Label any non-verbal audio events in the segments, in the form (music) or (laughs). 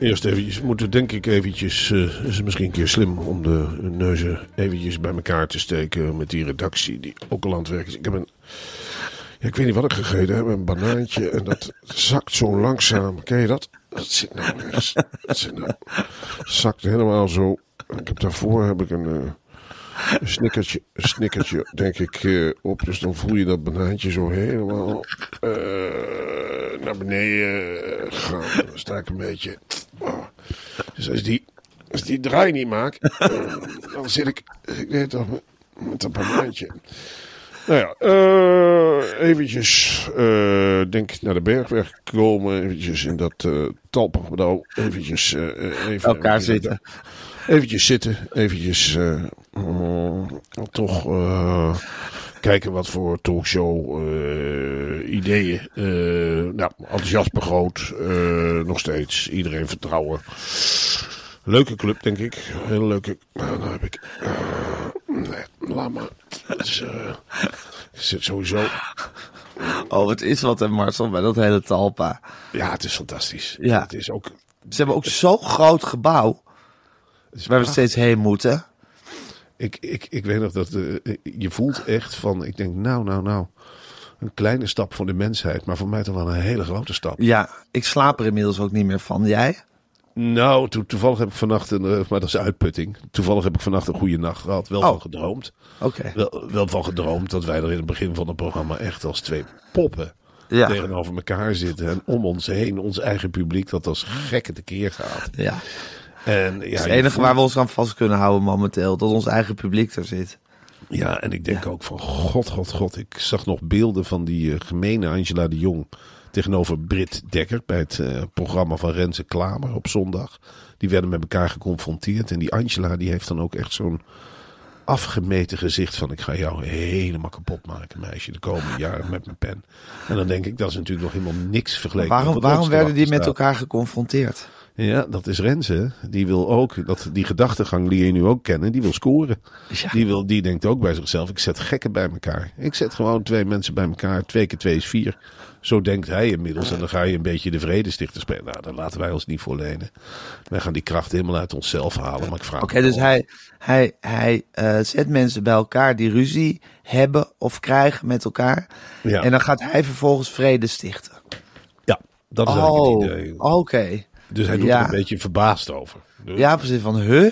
eerst eventjes, moeten denk ik eventjes, eh, is het misschien een keer slim om de neuzen eventjes bij elkaar te steken met die redactie die ook al aan het is. Ik heb een, ja, ik weet niet wat ik gegeten heb, een banaantje en dat zakt zo langzaam. Ken je dat? Dat zit nou. Dat zit nou, zakt helemaal zo. Ik heb daarvoor heb ik een... eh, een snickertje, een snickertje denk ik eh, op. Dus dan voel je dat banaantje zo helemaal eh, naar beneden gaan. Dan sta ik een beetje. Dus als die, als die draai niet maak, eh, (laughs) dan zit ik, ik weet toch, met, dat banaantje. Nou ja, eh, eventjes, eh, denk ik, naar de bergweg komen. Eventjes in dat eh talpengebouw. Eventjes even... Elkaar zitten. Eventjes zitten, eventjes mm, toch kijken wat voor talkshow eh, ideeën. eh, nou, enthousiasme groot, eh, nog steeds. Iedereen vertrouwen. Leuke club, denk ik. Hele leuke. Nou, dan heb ik. nee, laat maar. Zit sowieso. Oh, het is wat hè Marcel, bij dat hele talpa. Ja, het is fantastisch. Ja. Het is ook. Ze hebben ook zo'n groot gebouw, waar we steeds heen moeten. Ik, ik, ik weet nog dat eh, je voelt echt van, ik denk nou, nou, nou, een kleine stap voor de mensheid, maar voor mij toch wel een hele grote stap. Ja, ik slaap er inmiddels ook niet meer van. Jij? Nou, to- toevallig heb ik vannacht, een, eh, maar dat is uitputting, toevallig heb ik vannacht een goede nacht gehad, wel Oh. van gedroomd. Oké. Wel, wel van gedroomd dat wij er in het begin van het programma echt als twee poppen Ja. tegenover elkaar zitten en om ons heen ons eigen publiek dat als gekke tekeer gaat. Ja. En, ja, is het enige voelt- waar we ons aan vast kunnen houden momenteel. Dat ons eigen publiek er zit. Ja, en ik denk ook van god, god, god. Ik zag nog beelden van die eh, gemene Angela de Jong tegenover Britt Dekker bij het eh, programma van Renze Klamer op zondag. Die werden met elkaar geconfronteerd. En die Angela die heeft dan ook echt zo'n afgemeten gezicht van ik ga jou helemaal kapot maken meisje de komende jaren met mijn pen. En dan denk ik dat is natuurlijk nog helemaal niks vergeleken. met Waarom, waarom werden die met elkaar geconfronteerd? Ja, dat is Renze. Die wil ook, dat, die gedachtegang die je nu ook kennen, die wil scoren. Ja. Die, wil, die denkt ook bij zichzelf, ik zet gekken bij elkaar. Ik zet gewoon twee mensen bij elkaar, twee keer twee is vier. Zo denkt hij inmiddels. En dan ga je een beetje de vredestichter spelen. Nou, daar laten wij ons niet voor lenen. Wij gaan die kracht helemaal uit onszelf halen. Maar ik vraag Oké, dus hij, hij, hij eh, zet mensen bij elkaar die ruzie hebben of krijgen met elkaar. Ja. En dan gaat hij vervolgens vrede stichten. Ja, dat is eigenlijk Oh, het idee. oké. Dus hij doet ja. er een beetje verbaasd over. Dus, Ja, precies. Van, huh?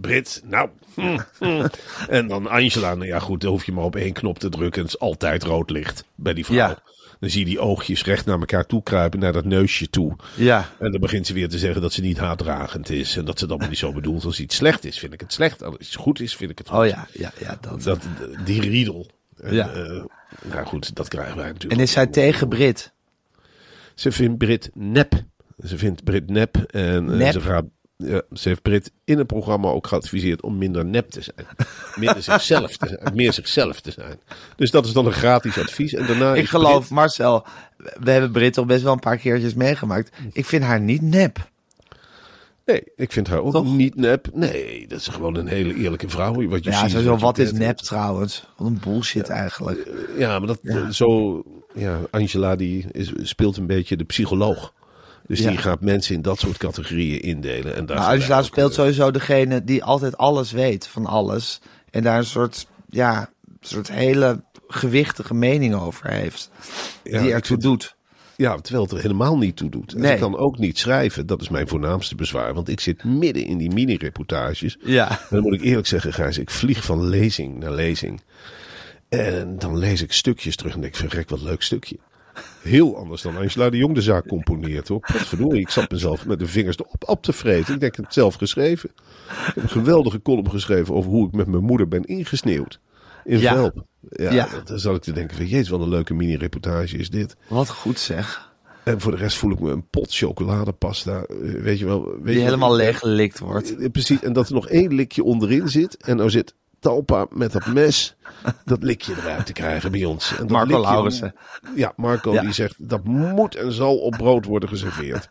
Brit, nou. hm, hm. (laughs) En dan Angela, nou ja goed, dan hoef je maar op één knop te drukken. En het is altijd rood licht bij die vrouw. Ja. Dan zie je die oogjes recht naar elkaar toe kruipen, naar dat neusje toe. Ja. En dan begint ze weer te zeggen dat ze niet haatdragend is. En dat ze allemaal niet zo bedoelt. Als iets slecht is, vind ik het slecht. Als iets goed is, vind ik het goed. Oh ja, ja, ja. Dat. Dat, die riedel. En, Ja. eh, nou goed, dat krijgen wij natuurlijk. En is zij tegen Brit? Ze vindt Brit nep. Ze vindt Brit nep. En eh, Nep? Ze, gaat, ja, ze heeft Brit in het programma ook geadviseerd om minder nep te zijn. Minder zichzelf te zijn. Meer zichzelf te zijn. Dus dat is dan een gratis advies. En daarna Ik geloof, Brit- Marcel, we hebben Brit toch best wel een paar keertjes meegemaakt. Ik vind haar niet nep. Nee, ik vind haar ook Toch? niet nep. Nee, dat is gewoon een hele eerlijke vrouw. Wat je Ja, ziet, sowieso, wat is nep trouwens? Wat een bullshit eigenlijk. Ja, maar dat zo. Ja, Angela die is, speelt een beetje de psycholoog. Dus Ja. die gaat mensen in dat soort categorieën indelen. En daar Nou, speelt sowieso degene die altijd alles weet van alles. En daar een soort, ja, een soort hele gewichtige mening over heeft. Ja, die ertoe vind- doet. Ja, terwijl het er helemaal niet toe doet. En Nee. ze kan ook niet schrijven. Dat is mijn voornaamste bezwaar. Want ik zit midden in die mini-reportages. Ja. En dan moet ik eerlijk zeggen, Gijs, ik vlieg van lezing naar lezing. En dan lees ik stukjes terug en denk ik, verrek, wat leuk stukje. Heel anders dan Angela de Jong de zaak componeert hoor. Potverdorie, ik zat mezelf met de vingers erop op te vreten. Ik denk, ik het zelf geschreven. Ik heb een geweldige column geschreven over hoe ik met mijn moeder ben ingesneeuwd. In Ja. Velp. Ja, Ja. Dan zat ik te denken van, jezus, wat een leuke mini-reportage is dit. Wat goed zeg. En voor de rest voel ik me een pot chocoladepasta. eh, Weet je wel. Weet Die helemaal ik- leeggelikt wordt. Precies, en dat er nog één likje onderin zit. En nou zit Talpa met dat mes dat likje eruit te krijgen bij ons. En Marco Laurensen. Ja, Marco Ja. die zegt dat moet en zal op brood worden geserveerd.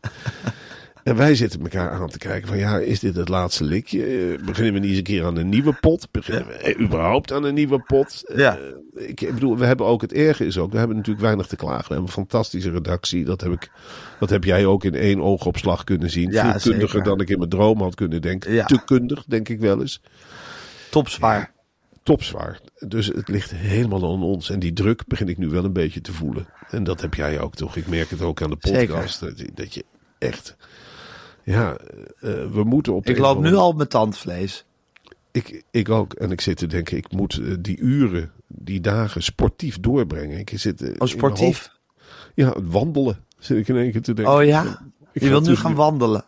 En wij zitten elkaar aan te kijken van ja, is dit het laatste likje? Eh, beginnen we niet eens een keer aan een nieuwe pot? Beginnen we eh, überhaupt aan een nieuwe pot? Ja. Eh, ik bedoel, we hebben ook het erge is ook, we hebben natuurlijk weinig te klagen. We hebben een fantastische redactie. Dat heb, ik, dat heb jij ook in één oogopslag kunnen zien. Ja, Veel kundiger zeker. dan ik in mijn droom had kunnen denken. Ja. Te kundig, denk ik wel eens. Topzwaar. Topzwaar. Dus het ligt helemaal aan ons. En die druk begin ik nu wel een beetje te voelen. En dat heb jij ook toch? Ik merk het ook aan de podcast. Dat, je- dat je echt... Ja, eh, we moeten op... Ik loop nu al op mijn tandvlees. Ik, ik ook. En ik zit te denken, ik moet eh, die uren, die dagen sportief doorbrengen. Ik zit, eh, Oh, sportief. Ja, wandelen. Zit ik in één keer te denken. Oh ja? Ik Je wilt nu gaan wandelen.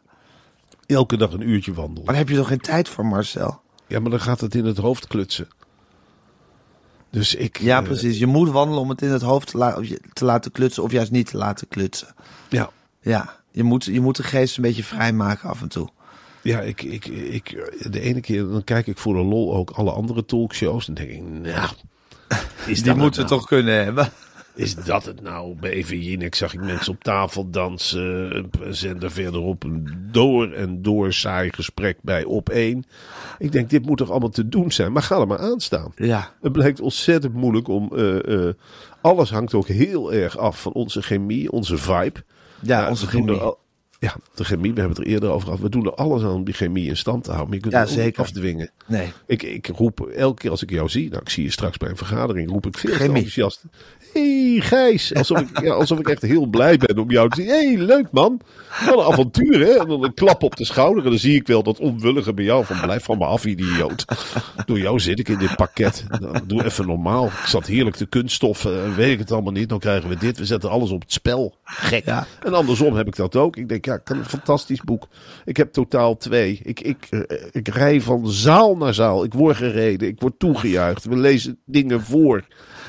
Elke dag een uurtje wandelen. Maar daar heb je toch geen tijd voor, Marcel? Ja, maar dan gaat het in het hoofd klutsen. Dus ik... Ja, eh, precies. Je moet wandelen om het in het hoofd te, la- te laten klutsen of juist niet te laten klutsen. ja, Ja, je moet, je moet de geest een beetje vrijmaken af en toe. Ja, ik, ik, ik, de ene keer dan kijk ik voor de lol ook alle andere talkshows. Dan denk ik, nou, (laughs) Die moeten we nou? toch kunnen hebben. Is dat het nou? Bij Even Jinek zag ik mensen op tafel dansen. Een zender verderop een door en door saai gesprek bij Op 1. Ik denk, dit moet toch allemaal te doen zijn? Maar ga er maar aan staan. Ja, Het blijkt ontzettend moeilijk om... eh, eh, alles hangt ook heel erg af van onze chemie, onze vibe. ja, onze chemie. er ja, de chemie, we hebben het er eerder over gehad. We doen er alles aan om die chemie in stand te houden. Maar je kunt Ja, het zeker. afdwingen. Nee. Ik, ik roep elke keer als ik jou zie, nou ik zie je straks bij een vergadering, roep ik veel te enthousiast. hey, Gijs, alsof ik, ja, alsof ik echt heel blij ben om jou te zien. hey, leuk man. Wat een avontuur hè. En dan een klap op de schouder en dan zie ik wel dat onwillige bij jou van blijf van me af idioot. Door jou zit ik in dit pakket. Nou, doe even normaal. Ik zat heerlijk te kunststoffen en weet ik het allemaal niet. Dan krijgen we dit. We zetten alles op het spel. Gek. Ja. En andersom heb ik dat ook. Ik denk, ja, kan een fantastisch boek. Ik heb totaal twee. Ik, ik, eh, ik rij van zaal naar zaal. Ik word gereden. Ik word toegejuicht. We lezen dingen voor.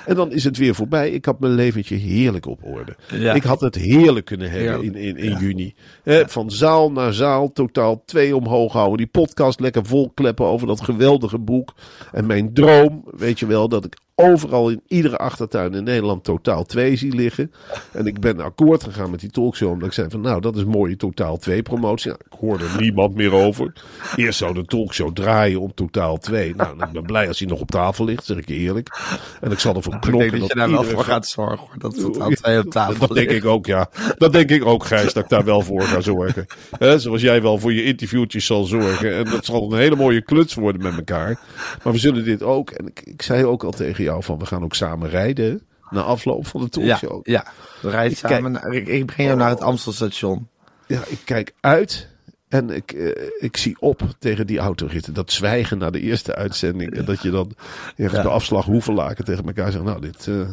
En dan is het weer voorbij. Ik had mijn leventje heerlijk op orde. Ja. Ik had het heerlijk kunnen hebben Heerlijk. in, in, in juni. Hè, Van zaal naar zaal, totaal twee omhoog houden. Die podcast lekker volkleppen over dat geweldige boek. En mijn droom, weet je wel, dat ik overal in iedere achtertuin in Nederland totaal twee zie liggen. En ik ben akkoord gegaan met die talkshow. Omdat ik zei van nou, dat is mooie totaal twee promotie. Nou, ik hoorde niemand meer over. Eerst zou de talkshow draaien om totaal twee. Nou, en ik ben blij als hij nog op tafel ligt, zeg ik eerlijk. En ik zal ervoor Ik knokken. denk dat je daar wel voor gaat zorgen. hoor. Dat aan twee op tafel dat denk ik ook, ja. Dat denk ik ook, Gijs, dat ik daar wel voor ga zorgen. Zoals jij wel voor je interviewtjes zal zorgen. En dat zal een hele mooie kluts worden met elkaar. Maar we zullen dit ook. En ik, ik zei ook al tegen jou van we gaan ook samen rijden. Na afloop van de Ja, talkshow. ja. We rijden Ik samen. naar- ik, ik breng jou naar het Amstelstation. Ja, ik kijk uit. En ik, eh, ik zie op tegen die autoritten. Dat zwijgen na de eerste uitzending. En dat je dan ergens Ja. bij afslag Hoevelaken tegen elkaar zegt. Nou, dit eh,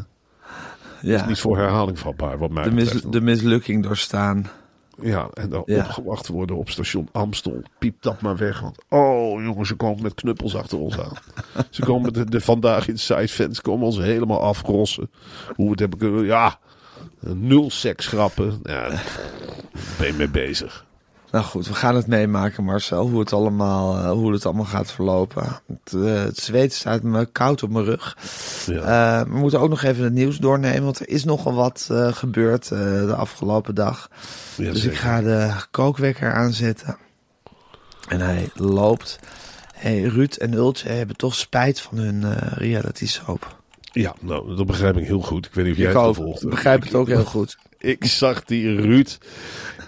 Ja. is niet voor herhaling vatbaar. Wat mij De, mis, de mislukking doorstaan. Ja, en dan Ja. opgewacht worden op station Amstel. Piep dat maar weg. Want, oh jongens, ze komen met knuppels achter ons aan. (laughs) ze komen met de, de Vandaag Inside fans komen ons helemaal afrossen. Hoe we het hebben kunnen... Ja, nul seks grappen. Ja, daar ben je mee bezig. Nou goed, we gaan het meemaken, Marcel. Hoe het allemaal, eh, hoe het allemaal gaat verlopen. Het, eh, het zweet staat me koud op mijn rug. Ja. Eh, we moeten ook nog even het nieuws doornemen. Want er is nogal wat gebeurd de afgelopen dag. Ja, dus zeker. ik ga de kookwekker aanzetten. En hij loopt. Hey, Ruud en Ultje hebben toch spijt van hun reality soap. Ja, nou, dat begrijp ik heel goed. Ik weet niet of jij Ik het gevolgd Ik begrijp het ook heel goed. (laughs) Ik zag die Ruud.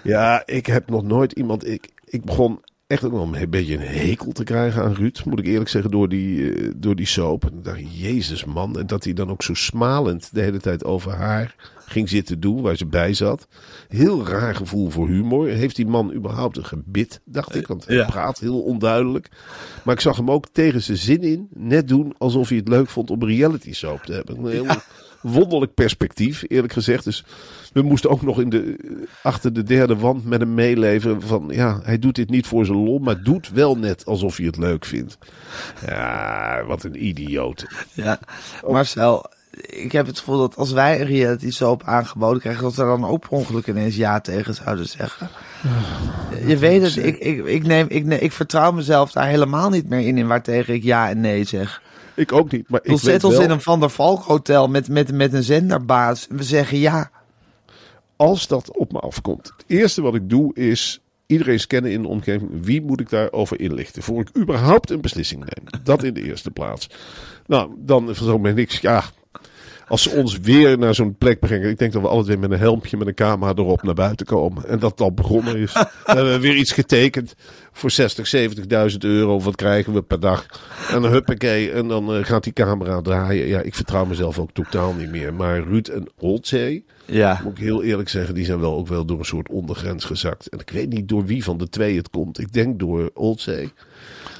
Ja, ik heb nog nooit iemand. Ik, ik begon echt ook wel een beetje een hekel te krijgen aan Ruud. Moet ik eerlijk zeggen, door die, eh, door die soap. En ik dacht, jezus man. En dat hij dan ook zo smalend de hele tijd over haar ging zitten doen. Waar ze bij zat. Heel raar gevoel voor humor. Heeft die man überhaupt een gebit, dacht ik. Want hij Ja. praat heel onduidelijk. Maar ik zag hem ook tegen zijn zin in. Net doen alsof hij het leuk vond om reality soap te hebben. Een heel wonderlijk perspectief, eerlijk gezegd. Dus we moesten ook nog in de, achter de derde wand met hem meeleven. Van ja, hij doet dit niet voor zijn lol, maar doet wel net alsof hij het leuk vindt. Ja, wat een idioot. Ja, Marcel, ik heb het gevoel dat als wij een reality soap aangeboden krijgen, dat we daar dan ook per ongeluk ineens ja tegen zouden zeggen. Je weet het, ik, ik, ik, neem, ik, neem, ik vertrouw mezelf daar helemaal niet meer in, in waartegen ik ja en nee zeg. Ik ook niet, maar ik zet ons wel, in een Van der Valk hotel met, met, met een zenderbaas en we zeggen ja. als dat op me afkomt. Het eerste wat ik doe is iedereen scannen in de omgeving. Wie moet ik daarover inlichten? Voor ik überhaupt een beslissing neem. Dat in de eerste plaats. Nou, dan van zo ben ik, ja... Als ze ons weer naar zo'n plek brengen. Ik denk dat we altijd weer met een helmpje, met een camera erop naar buiten komen. En dat het al begonnen is. (laughs) Dan hebben we weer iets getekend. Voor 60, 70.000 euro. Wat krijgen we per dag? En dan huppakee. En dan eh, gaat die camera draaien. Ja, ik vertrouw mezelf ook totaal niet meer. Maar Ruud en Holtzee. Ja. Moet ik heel eerlijk zeggen, die zijn wel ook wel door een soort ondergrens gezakt. En ik weet niet door wie van de twee het komt. Ik denk door Oldzee.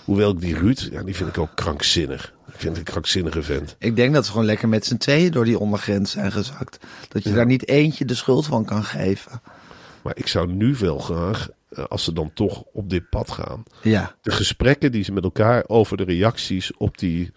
Hoewel ik die Ruud, ja, die vind ik ook krankzinnig. Ik vind het een krankzinnige vent. Ik denk dat ze gewoon lekker met z'n tweeën door die ondergrens zijn gezakt. Dat je daar niet eentje de schuld van kan geven. Maar ik zou nu wel graag, eh, als ze dan toch op dit pad gaan, Ja. de gesprekken die ze met elkaar over de reacties op die.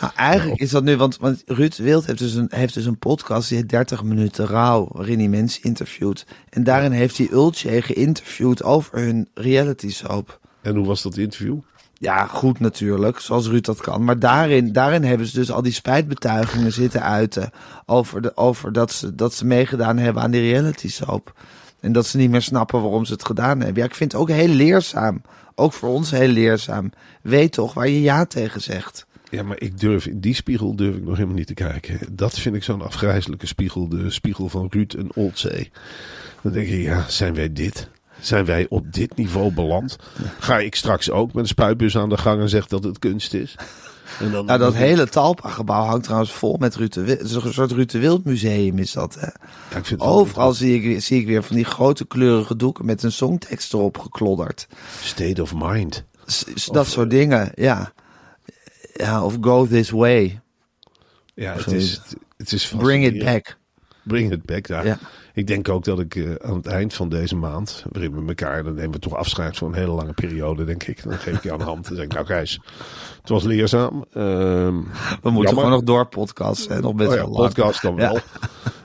Nou, eigenlijk is dat nu, want, want Ruud Wild heeft dus, een, heeft dus een podcast, die heet 30 minuten rouw, waarin hij mensen interviewt. En daarin heeft hij Ultje geïnterviewd over hun reality soap. En hoe was dat interview? Ja, goed natuurlijk, zoals Ruud dat kan. Maar daarin, daarin hebben ze dus al die spijtbetuigingen zitten uiten over, de, over dat, ze, dat ze meegedaan hebben aan die reality soap. En dat ze niet meer snappen waarom ze het gedaan hebben. Ja, ik vind het ook heel leerzaam. Ook voor ons heel leerzaam. Weet toch waar je ja tegen zegt. Ja, maar ik durf, in die spiegel durf ik nog helemaal niet te kijken. Dat vind ik zo'n afgrijzelijke spiegel, de spiegel van Ruud en Oldzee. Dan denk ik, ja, zijn wij dit? Zijn wij op dit niveau beland? Ga ik straks ook met een spuitbus aan de gang en zeg dat het kunst is? En dan, Nou, dat hele Talpa-gebouw hangt trouwens vol met Ruud de Wild. Het is een soort Ruud de Wild museum is dat, hè? Ja, ik Overal zie ik, weer- zie ik weer van die grote kleurige doeken met een songtekst erop geklodderd. State of mind. S- dat soort dingen, ja. Ja, of go this way. Ja, het is, het is Bring it back. Bring it back, ja. Ja. Ik denk ook dat ik eh, aan het eind van deze maand, waarin we elkaar, dan nemen we toch afscheid voor een hele lange periode, denk ik. Dan geef ik je aan de hand en zeg ik, nou Gijs, het was leerzaam. Ehm, We moeten jammer. gewoon nog door podcasten. Nog best Oh ja, wel lang. podcast dan Ja. wel.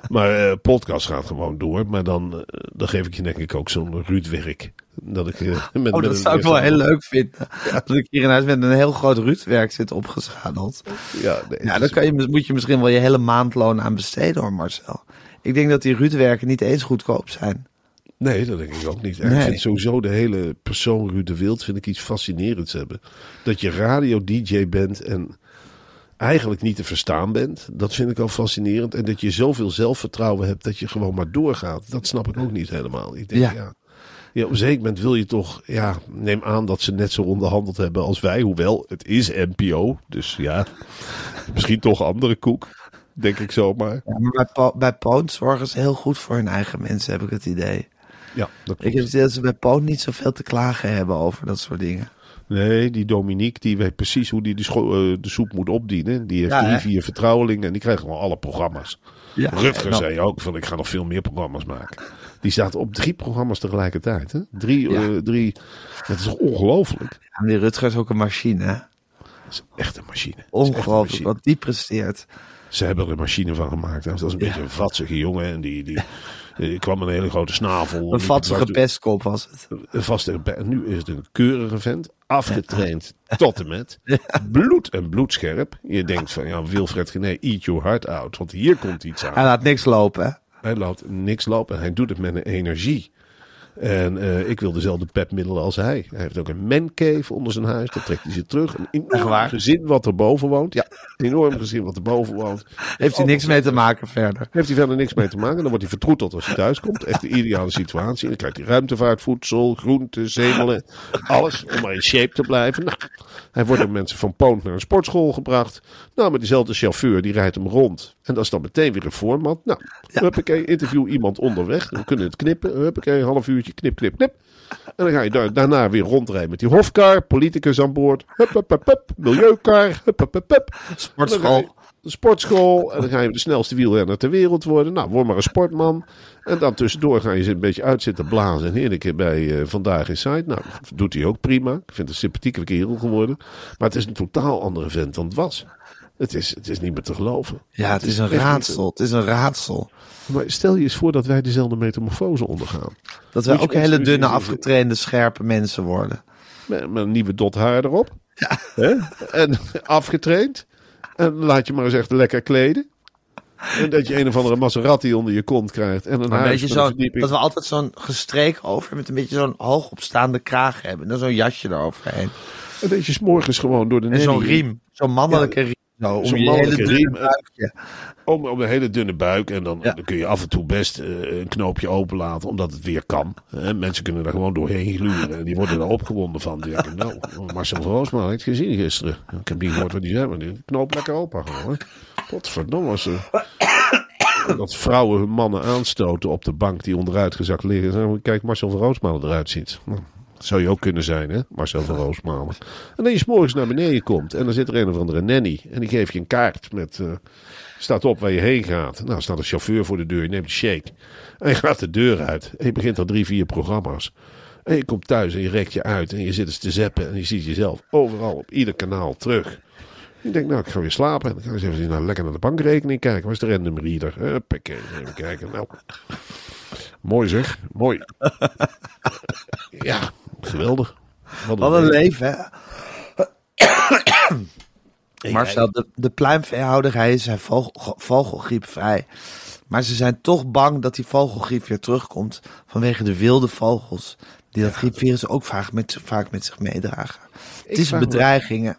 Maar eh, podcast gaat gewoon door. Maar dan, eh, dan geef ik je denk ik ook zo'n Ruudwerk. Dat ik, met, Oh, met dat zou ik wel heel leuk vinden. Dat ik hier in huis met een heel groot Ruudwerk zit opgezadeld. Ja, nee, Ja, daar kan je, moet je misschien wel je hele maandloon aan besteden hoor, Marcel. Ik denk dat die Ruudwerken niet eens goedkoop zijn. Nee, dat denk ik ook niet. Nee. Ik vind sowieso de hele persoon Ruud de Wild vind ik iets fascinerends hebben. Dat je radio-dj bent en eigenlijk niet te verstaan bent. Dat vind ik al fascinerend. En dat je zoveel zelfvertrouwen hebt dat je gewoon maar doorgaat. Dat snap ik ook niet helemaal. Ik denk, ja. Ja. ja. op een zeker moment wil je toch... Ja, neem aan dat ze net zo onderhandeld hebben als wij. Hoewel, het is NPO. Dus ja, misschien toch andere koek. Denk ik zomaar. Ja, maar bij, Po- bij zorgen ze heel goed voor hun eigen mensen, heb ik het idee. Ja, dat Ik heb het idee dat ze bij Poont niet zoveel te klagen hebben over dat soort dingen. Nee, die Dominique, die weet precies hoe die de, eh, de soep moet opdienen. Die heeft Ja, drie, vier vertrouwelingen en die krijgen gewoon alle programma's. Ja, Rutger zei ook van, ik ga nog veel meer programma's maken. Die staat op drie programma's tegelijkertijd. Hè? Drie, Ja. eh, drie, dat is ongelooflijk? Ja, die Rutger is ook een machine, hè? Is echt een machine. Ongelooflijk wat die presteert. Ze hebben er een machine van gemaakt. Dat was een beetje een vatsige jongen. En die, die, die kwam met een hele grote snavel. Een vatsige pestkop was het. Een vaste, nu is het een keurige vent. Afgetraind (laughs) tot en met. Bloed en bloedscherp. Je denkt van, ja, Wilfred Gené, eat your heart out. Want hier komt iets aan. Hij laat niks lopen? Hij laat niks lopen. Hij doet het met een energie. En eh, ik wil dezelfde pepmiddelen als hij. Hij heeft ook een mancave onder zijn huis. Daar trekt hij zich terug. Een enorm gezin wat erboven woont. Ja, een enorm gezin wat erboven woont. Heeft hij niks mee te maken verder. Heeft hij verder niks mee te maken. Dan wordt hij vertroeteld als hij thuis komt. Echt de ideale situatie. Dan krijgt hij ruimtevaartvoedsel, groenten, zemelen. Alles om maar in shape te blijven. Nou, hij wordt door mensen van Poont naar een sportschool gebracht. Nou, met diezelfde chauffeur die rijdt hem rond. En dat is dan meteen weer een format. Nou, huppakee, interview iemand onderweg. We kunnen het knippen. Huppakee, een half uurtje, knip, knip, knip. En dan ga je daar, daarna weer rondrijden met die hofkar. Politicus aan boord. Hup, hup, hup, hup. Milieukar. Hup, hup, hup, hup. Sportschool. De sportschool. En dan ga je de snelste wielrenner ter wereld worden. Nou, word maar een sportman. En dan tussendoor ga je ze een beetje uit zitten blazen. En heerlijk bij eh, Vandaag in Site. Nou, doet hij ook prima. Ik vind het een sympathieke kerel geworden. Maar het is een totaal andere vent dan het was. Het is, het is niet meer te geloven. Ja, het is een raadsel. Het is een raadsel. Maar stel je eens voor dat wij dezelfde metamorfose ondergaan. Dat wij ook hele dunne, afgetrainde, scherpe mensen worden. Met, met een nieuwe dot haar erop. Hè? En (laughs) afgetraind. En laat je maar eens echt lekker kleden. En dat je een of andere Maserati onder je kont krijgt. En een beetje zo, dat we altijd zo'n gestreek over met een beetje zo'n hoogopstaande kraag hebben. En dan zo'n jasje eroverheen. En dat je 's morgens gewoon door de En zo'n riem. Zo'n mannelijke riem. Zo, om Zo'n je hele dunne buikje. Om, om een hele dunne buik. En dan, Ja. dan kun je af en toe best eh, een knoopje openlaten. Omdat het weer kan. Hè, mensen kunnen daar gewoon doorheen gluren. En die worden er opgewonden van. Die denken, nou, Marcel van Roosma ik gezien gisteren. Ik heb niet gehoord wat die zei. Maar die knoop lekker open gewoon. Potverdomme. Als ze, dat vrouwen hun mannen aanstoten op de bank die onderuit gezakt liggen. Kijk Marcel van Roosmalen eruit ziet. Nou, zou je ook kunnen zijn, hè? Marcel van Roosmalen. En dan je 's morgens naar beneden komt. En dan zit er een of andere nanny. En die geeft je een kaart met... eh, staat op waar je heen gaat. Nou, staat een chauffeur voor de deur. Je neemt een shake. En je gaat de deur uit. En je begint al drie, vier programma's. En je komt thuis en je rekt je uit. En je zit eens te zeppen. En je ziet jezelf overal op ieder kanaal terug. Ik denk, nou, ik ga weer slapen. En dan ga ik eens even naar, lekker naar de bankrekening kijken. Waar is de random reader? Huppakee, even kijken. Nou, mooi zeg, mooi. (laughs) ja, geweldig. Wat een leven, hè? Marcel, de, de pluimveehouderij zijn vogel, vogelgriepvrij. Maar ze zijn toch bang dat die vogelgriep weer terugkomt vanwege de wilde vogels. Die dat griepvirus ook vaak met, vaak met zich meedragen. Het is een bedreiging.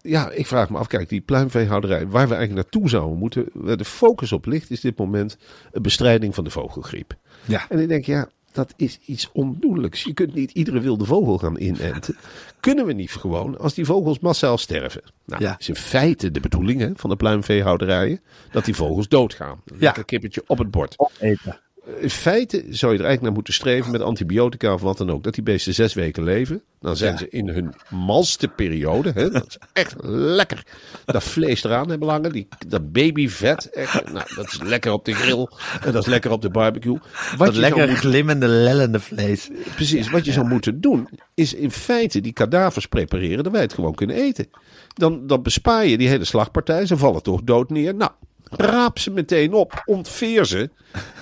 Ja, ik vraag me af, kijk, die pluimveehouderij, waar we eigenlijk naartoe zouden moeten, waar de focus op ligt, is dit moment een bestrijding van de vogelgriep. Ja. En ik denk, ja, dat is iets ondoenlijks. Je kunt niet iedere wilde vogel gaan inenten. Kunnen we niet gewoon, als die vogels massaal sterven. Nou, Ja. is in feite de bedoeling hè, van de pluimveehouderijen, dat die vogels doodgaan. Ja. Lekker kippertje op het bord. Opeten. In feite zou je er eigenlijk naar moeten streven met antibiotica of wat dan ook. Dat die beesten zes weken leven. Dan zijn Ja. ze in hun malste periode. Hè? Dat is echt lekker. Dat vlees eraan hebben hangen. Die, dat babyvet. Echt, nou, dat is lekker op de grill. En dat is lekker op de barbecue. Wat Dat lekker glimmende, lellende vlees. Precies, wat je zou moeten doen, is in feite die kadavers prepareren, dat wij het gewoon kunnen eten. Dan, dan bespaar je die hele slagpartij, ze vallen toch dood neer. Nou, raap ze meteen op, ontveer ze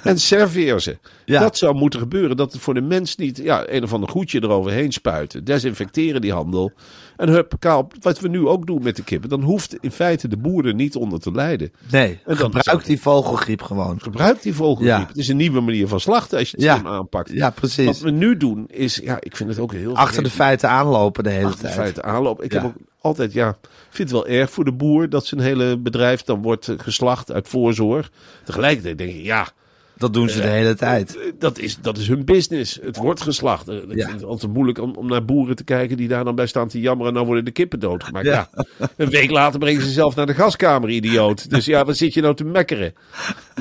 en serveer ze. Ja. Dat zou moeten gebeuren, dat het voor de mens niet ja, een of ander goedje eroverheen spuiten. Desinfecteren die handel. En hup, kaal, wat we nu ook doen met de kippen, dan hoeft in feite de boeren niet onder te lijden. Nee, En dan gebruik die vogelgriep gewoon. Gebruik die vogelgriep. Ja. Het is een nieuwe manier van slachten als je het Ja. slim aanpakt. Ja, Wat precies. we nu doen is, ja, ik vind het ook heel Achter de feiten aanlopen de hele achter de tijd. feiten aanloop. Ik heb ook altijd, ja, vind het wel erg voor de boer dat zijn hele bedrijf dan wordt eh, geslacht uit voorzorg. Tegelijkertijd denk ik, ja, Dat doen ze de hele tijd. eh, dat is, dat is hun business. Het wordt geslacht. Eh, Ik Ja. vind het altijd moeilijk om, om naar boeren te kijken die daar dan bij staan te jammeren. Nou worden de kippen doodgemaakt. Ja. Ja. Een week later brengen ze zelf naar de gaskamer, idioot. Dus ja, wat zit je nou te mekkeren?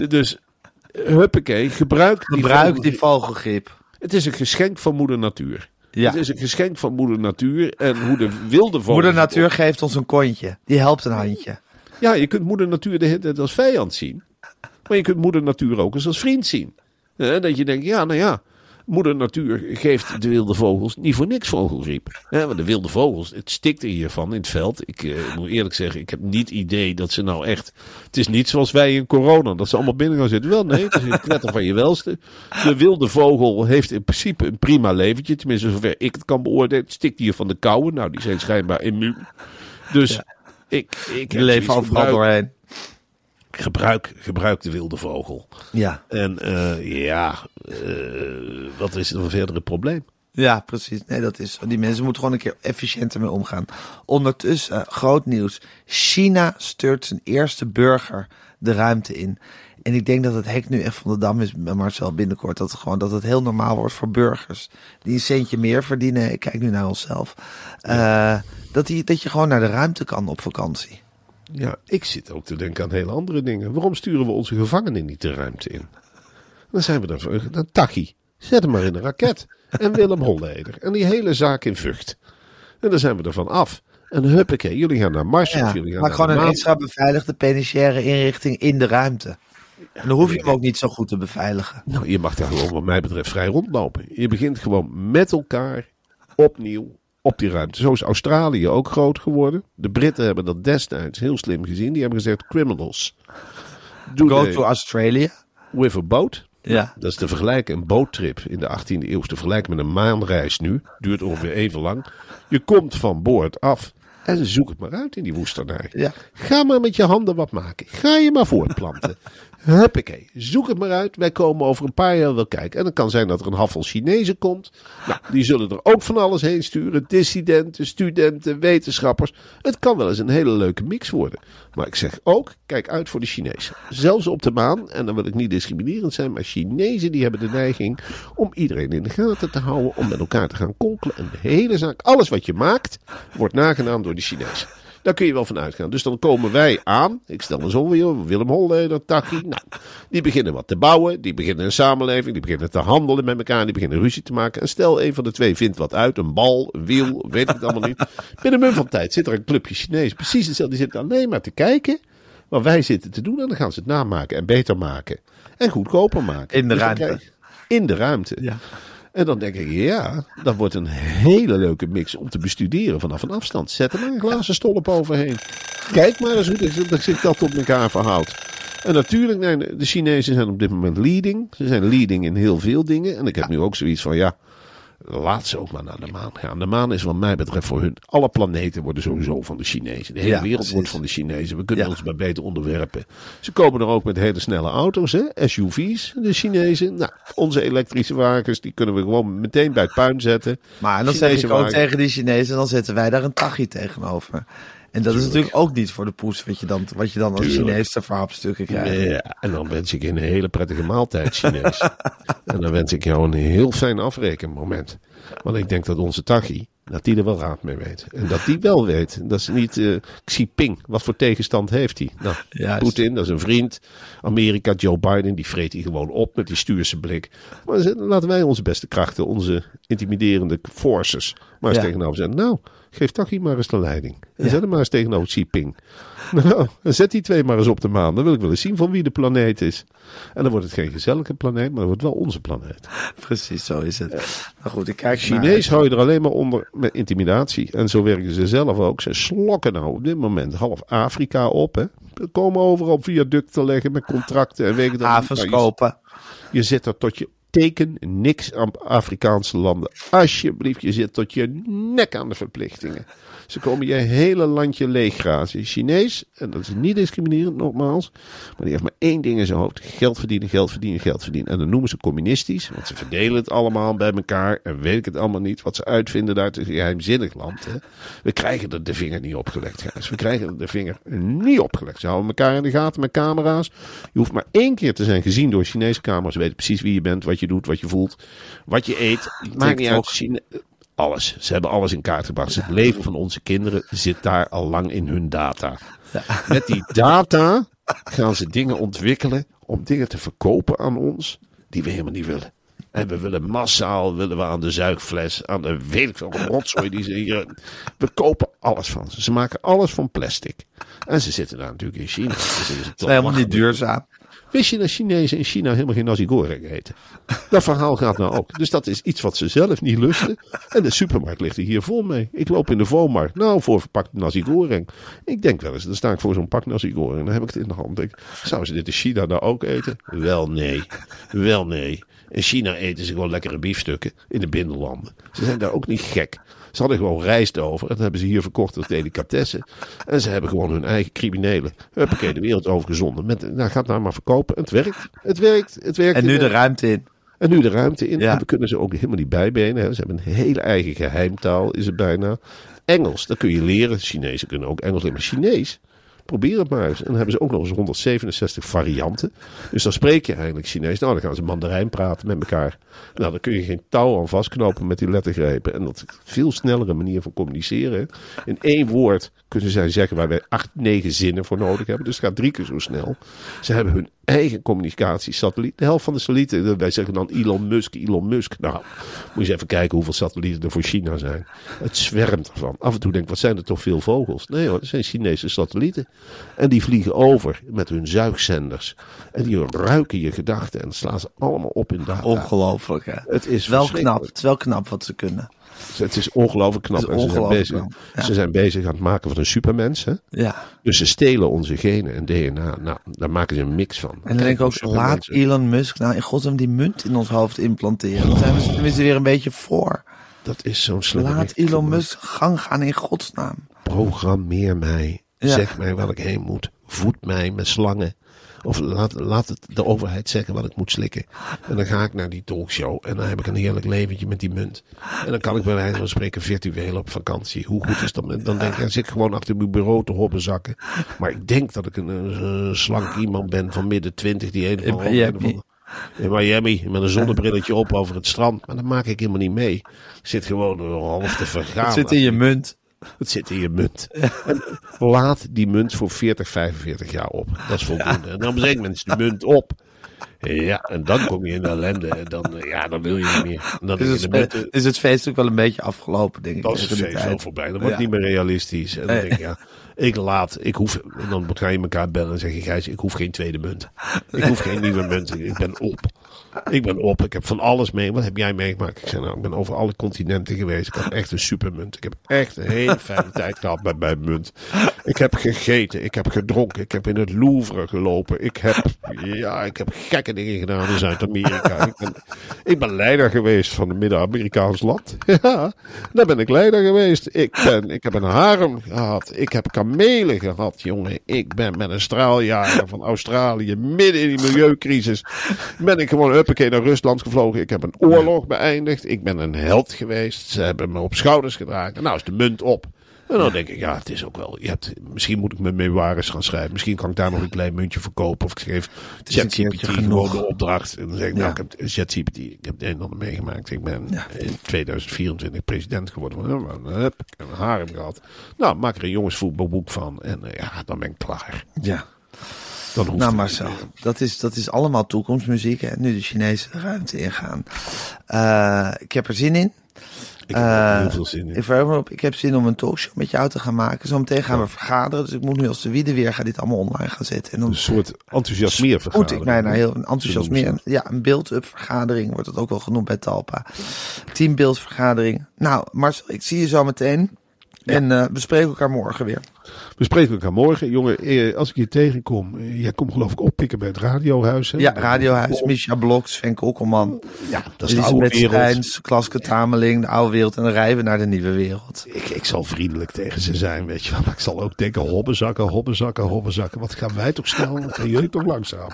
Dus, eh, huppakee, gebruik die Gebruik die vogelgriep. Het is een geschenk van moeder natuur. Ja. Het is een geschenk van moeder natuur. En hoe de wilde vogels... Moeder Natuur geeft ons een kontje. Die helpt een handje. Ja, je kunt moeder natuur de hele tijd als vijand zien. Maar je kunt moeder natuur ook eens als vriend zien. Eh, dat je denkt, ja, nou ja. Moeder natuur geeft de wilde vogels niet voor niks vogelgriep. Eh, want de wilde vogels, het stikt er hiervan in het veld. Ik eh, moet eerlijk zeggen, ik heb niet idee dat ze nou echt... Het is niet zoals wij in corona, dat ze allemaal binnen gaan zitten. Wel, nee, het is een knetter van je welste. De wilde vogel heeft in principe een prima leventje. Tenminste, zover ik het kan beoordelen. Het stikt hier van de kouwen. Nou, die zijn schijnbaar immuun. Dus ik, ik leven zoiets overal doorheen. Gebruik, gebruik de wilde vogel. Ja. En eh, ja, eh, wat is het een verdere probleem? Ja, precies. Nee, dat is zo. Die mensen moeten gewoon een keer efficiënter mee omgaan. Ondertussen, groot nieuws. China stuurt zijn eerste burger de ruimte in. En ik denk dat het hek nu echt van de dam is, Marcel, binnenkort. Dat het gewoon dat het heel normaal wordt voor burgers. Die een centje meer verdienen. Ik kijk nu naar onszelf. Eh, dat, die, dat je gewoon naar de ruimte kan op vakantie. Ja, ik zit ook te denken aan hele andere dingen. Waarom sturen we onze gevangenen niet de ruimte in? Dan zijn we dan voor een Tachi. Zet hem maar in een raket. En Willem Holleder. En die hele zaak in Vught. En dan zijn we ervan af. En huppakee, jullie gaan naar Mars. Ja, jullie gaan maar gewoon een extra beveiligde penitentiaire inrichting in de ruimte. En dan hoef je hem ook niet zo goed te beveiligen. Nou, je mag daar gewoon wat mij betreft vrij rondlopen. Je begint gewoon met elkaar opnieuw op die ruimte. Zo is Australië ook groot geworden. De Britten hebben dat destijds heel slim gezien. Die hebben gezegd, criminals. Go to Australia. with a boat. Ja. Dat is te vergelijken, een boottrip in de 18e eeuw te vergelijken met een maanreis nu. Duurt ongeveer even lang. Je komt van boord af en zoek het maar uit in die woestenij. Ja. Ga maar met je handen wat maken. Ga je maar voortplanten. Huppakee, zoek het maar uit. Wij komen over een paar jaar wel kijken. En dan kan zijn dat er een handvol Chinezen komt. Nou, die zullen er ook van alles heen sturen. Dissidenten, studenten, wetenschappers. Het kan wel eens een hele leuke mix worden. Maar ik zeg ook, kijk uit voor de Chinezen. Zelfs op de maan, en dan wil ik niet discriminerend zijn, maar Chinezen die hebben de neiging om iedereen in de gaten te houden, om met elkaar te gaan konkelen. En de hele zaak, alles wat je maakt, wordt nagedaan door de Chinezen. Daar kun je wel van uitgaan. Dus dan komen wij aan. Ik stel me zo weer, Willem Holleder, Tachi. (laughs) Nou, die beginnen wat te bouwen. Die beginnen een samenleving. Die beginnen te handelen met elkaar. Die beginnen ruzie te maken. En stel, een van de twee vindt wat uit. Een bal, een wiel, weet ik het allemaal niet. (laughs) Binnen een van tijd zit er een clubje Chinees. Precies hetzelfde. Die zitten alleen maar te kijken wat wij zitten te doen. En dan gaan ze het namaken en beter maken. En goedkoper maken. In de Dus ruimte. In de ruimte. Ja. En dan denk ik, ja, dat wordt een hele leuke mix om te bestuderen vanaf een afstand. Zet er maar een glazen stolp overheen. Kijk maar eens hoe dat- zich dat op elkaar verhoudt. En natuurlijk, nee, de Chinezen zijn op dit moment leading. Ze zijn leading in heel veel dingen. En ik heb nu ook zoiets van, ja, laat ze ook maar naar de maan gaan. De maan is wat mij betreft voor hun. Alle planeten worden sowieso van de Chinezen. De hele Ja, wereld precies. wordt van de Chinezen. We kunnen Ja. ons maar beter onderwerpen. Ze komen er ook met hele snelle auto's, hè? SUV's, de Chinezen. Nou, onze elektrische wagens, die kunnen we gewoon meteen bij het puin zetten. Maar dan zeg Chinese ik ook wagen. tegen die Chinezen, dan zetten wij daar een tachi tegenover. En dat is natuurlijk ook niet voor de poes wat je dan, wat je dan als Tuurlijk. Chinees te verhapstukken krijgt. Ja, en dan wens ik je een hele prettige maaltijd, Chinees. (laughs) en dan wens ik jou een heel fijn afrekenmoment. Want ik denk dat onze Tachi, dat die er wel raad mee weet. En dat die wel weet. Dat is niet eh Xi Jinping. Wat voor tegenstand heeft hij? Nou, Juist. Poetin, dat is een vriend. Amerika, Joe Biden, die vreet hij gewoon op met die stuurse blik. Maar laten wij onze beste krachten, onze intimiderende forces, maar eens Ja. tegenover zetten. Nou, geef Tachi maar eens de leiding. En zet hem maar eens tegenover Xi Jinping. (laughs) Nou, en zet die twee maar eens op de maan. Dan wil ik wel eens zien van wie de planeet is. En dan wordt het geen gezellige planeet, maar dan wordt wel onze planeet. Precies, zo is het. Maar goed, ik kijk Chinees hou je er alleen maar onder met intimidatie. En zo werken ze zelf ook. Ze slokken nou op dit moment half Afrika op. Hè. Er komen overal viaducten leggen met contracten en naar niet. havens kopen. je zit er tot je teken niks aan Afrikaanse landen. Alsjeblieft, je zit tot je nek aan de verplichtingen. Ze komen je hele landje leeggrazen. Chinees, en dat is niet discriminerend nogmaals, maar die heeft maar één ding in zijn hoofd. Geld verdienen, geld verdienen, geld verdienen. En dan noemen ze communistisch, want ze verdelen het allemaal bij elkaar en weet ik het allemaal niet. Wat ze uitvinden daar, het is een geheimzinnig land. Hè? We krijgen er de vinger niet opgelegd, Gijs. We krijgen er de vinger niet opgelegd. Ze houden elkaar in de gaten met camera's. Je hoeft maar één keer te zijn gezien door Chinese camera's. Weten precies wie je bent, wat je doet, wat je voelt, wat je eet. Het maakt niet uit. Chine- alles. Ze hebben alles in kaart gebracht. Het leven van onze kinderen zit daar al lang in hun data. Met die data gaan ze dingen ontwikkelen om dingen te verkopen aan ons die we helemaal niet willen. En we willen massaal, willen we aan de zuigfles, aan de weet ik veel, rotzooi die ze hier... We kopen alles van ze. Ze maken alles van plastic. En ze zitten daar natuurlijk in China. Dus het is helemaal niet duurzaam. Wist je dat Chinezen in China helemaal geen nasi goreng eten? Dat verhaal gaat nou ook. Dus dat is iets wat ze zelf niet lusten. En de supermarkt ligt er hier vol mee. Ik loop in de Vomarkt. Nou, voor verpakt nasi goreng. Ik denk wel eens, dan sta ik voor zo'n pak nasi goreng. Dan heb ik het in de hand. Denk, ik, zou ze dit in China nou ook eten? Wel nee. Wel nee. In China eten ze gewoon lekkere biefstukken in de binnenlanden. Ze zijn daar ook niet gek. Ze hadden gewoon rijst over. En dat hebben ze hier verkocht als delicatessen. En ze hebben gewoon hun eigen criminelen. Huppakee, de wereld overgezonden. Met, nou, gaat nou maar verkopen. En het werkt. Het werkt. Het werkt. En nu de ruimte in. En nu de ruimte in. Ja. En we kunnen ze ook helemaal niet bijbenen. Hè. Ze hebben een hele eigen geheimtaal, is het bijna. Engels, dat kun je leren. Chinezen kunnen ook Engels leren. Maar Chinees, probeer het maar eens. En dan hebben ze ook nog eens 167 varianten. Dus dan spreek je eigenlijk Chinees. Nou, dan gaan ze Mandarijn praten met elkaar. Nou, dan kun je geen touw aan vastknopen met die lettergrepen. En dat is een veel snellere manier van communiceren. In één woord kunnen zij zeggen waar wij acht, negen zinnen voor nodig hebben. Dus het gaat drie keer zo snel. Ze hebben hun eigen communicatiesatelliet. De helft van de satellieten, wij zeggen dan Elon Musk, Elon Musk. Nou, moet je eens even kijken hoeveel satellieten er voor China zijn. Het zwermt ervan. Af en toe denk ik, wat zijn er toch veel vogels? Nee hoor, het zijn Chinese satellieten. En die vliegen over met hun zuigzenders. En die ruiken je gedachten en slaan ze allemaal op in data. Ongelooflijk, hè? Het is wel knap. Het is wel knap wat ze kunnen. Het is ongelooflijk knap. En ze, zijn bezig, ja. ze zijn bezig aan het maken van een supermens. Hè? Ja. Dus ze stelen onze genen en DNA. Nou, daar maken ze een mix van. En dan denk ik ook, laat Elon Musk nou in godsnaam die munt in ons hoofd implanteren. Dan zijn we tenminste weer een beetje voor. Dat is zo'n Laat Elon Musk gang gaan in godsnaam. Programmeer mij. Ja. Zeg mij waar ik heen moet. Voed mij met slangen. Of laat, laat het de overheid zeggen wat ik moet slikken. En dan ga ik naar die talkshow. En dan heb ik een heerlijk leventje met die munt. En dan kan ik bij wijze van spreken virtueel op vakantie. Hoe goed is dat? Dan denk ik, dan zit ik gewoon achter mijn bureau te hobbenzakken. Maar ik denk dat ik een, slank iemand ben van midden twintig. Die een In van in Miami met een zonnebrilletje op over het strand. Maar dat maak ik helemaal niet mee. Ik zit gewoon een half te vergaan. Het zit in je munt. (laughs) Het zit in je munt. En laat die munt voor 40, 45 jaar op. Dat is voldoende. En dan brengt mensen de munt op. Ja, en dan kom je in de ellende. En dan, eh, ja, dan wil je niet meer. Dan Is het, fe- is het feest ook wel een beetje afgelopen, denk ik. dat is die feest wel voorbij. Dan wordt het niet meer realistisch. En dan denk ik, ja, ik laat, ik hoef, en dan ga je elkaar bellen en zeg je, Gijs, ik hoef geen tweede munt. Ik hoef geen nieuwe munt. Ik ben op. Ik ben op. Ik heb van alles mee. Wat heb jij meegemaakt? Ik zei, nou, ik ben over alle continenten geweest. Ik heb echt een supermunt. Ik heb echt een hele fijne tijd gehad met mijn munt. Ik heb gegeten. Ik heb gedronken. Ik heb in het Louvre gelopen. Ik heb, ja, ik heb gekke dingen gedaan in Zuid-Amerika. Ik ben, ik ben leider geweest van een Midden-Amerikaans land. (laughs) Ja, daar ben ik leider geweest. Ik, ben, ik heb een harem gehad. Ik heb kamelen gehad, jongen. Ik ben met een straaljager van Australië midden in die milieucrisis. Ben ik gewoon huppakee naar Rusland gevlogen. Ik heb een oorlog beëindigd. Ik ben een held geweest. Ze hebben me op schouders gedragen. Nou is de munt op. En dan denk ik, ja, het is ook wel. Je hebt, misschien moet ik mijn memoires gaan schrijven. Misschien kan ik daar nog een klein muntje verkopen. Of ik geef ChatGPT gewoon de opdracht. En dan zeg ik, nou, Ja. ik heb ChatGPT, ik heb het een en ander meegemaakt. Ik ben in 2024 president geworden. Nou, Hup, ik heb een harem gehad. Nou, maak er een jongensvoetbalboek van. En eh, ja, dan ben ik klaar. Ja. Dan hoeft Nou Marcel, dat is, dat is allemaal toekomstmuziek. En nu de Chinese ruimte ingaan. Eh, ik heb er zin in. Ik heb er Eh, heel veel zin in. Ik, verheug me op. ik heb zin om een talkshow met jou te gaan maken. Zometeen gaan we vergaderen. Dus ik moet nu als de wiede weer gaan dit allemaal online gaan zetten. En dan Een soort enthousiasmeer moet ik mij naar heel een enthousiasmeer. Ja, een build-up vergadering wordt het ook wel genoemd bij Talpa. Teambeeld vergadering. Nou, Marcel, ik zie je zo meteen. En eh, we spreken elkaar morgen weer. We spreken elkaar morgen. Jongen, eh, als ik je tegenkom. eh, jij komt geloof ik oppikken bij het radiohuis. Hè? Ja, Radiohuis, Misha Bloks, Sven Kokkelman. Ja, dat is de oude wereld. Schijns, Klaske Tameling, de oude wereld. En dan rijden we naar de nieuwe wereld. Ik, ik zal vriendelijk tegen ze zijn, weet je wel. Maar ik zal ook denken, hobbezakken, hobbezakken, hobbezakken. Wat gaan wij toch snel? Wat gaan jullie toch langzaam?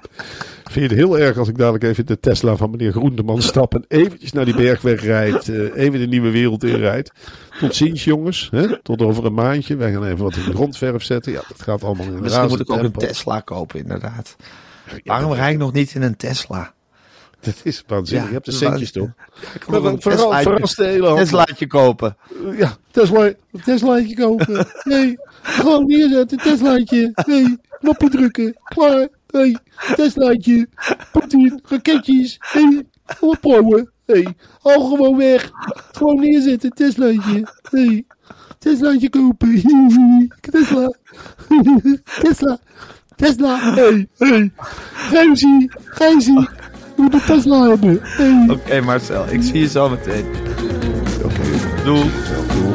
Vind je het heel erg als ik dadelijk even de Tesla van meneer Groenteman stap... en eventjes naar die bergweg rijd, eh, even de nieuwe wereld inrijd? Tot ziens, jongens. Hè? Tot over een maandje. Wij gaan even wat in de grondverf zetten. Ja, dat gaat allemaal in een Misschien moet ik ook een. Tesla kopen, inderdaad. Ja, Waarom rijd ik nog niet in een Tesla? Dat is waanzinnig. Ja, je hebt de centjes toch? Maar nog een vooral- Teslaatje- verrast de hele. Teslaatje kopen. Ja, Tesla, Teslaatje kopen. Nee, gewoon neerzetten, Teslaatje. Nee, knopje drukken. Klaar. Nee, Teslaatje. Poetin, raketjes. Nee, opbouwen. Nee, al gewoon weg. Gewoon neerzetten, Teslaatje. Nee, Teslaatje kopen. (laughs) Tesla. (laughs) Tesla. Tesla. Hey, hey. Gijsie, Gijsie. Je moet een Tesla hebben. Hey. Oké Marcel, ik zie je zo meteen. Oké. Doei. Doei.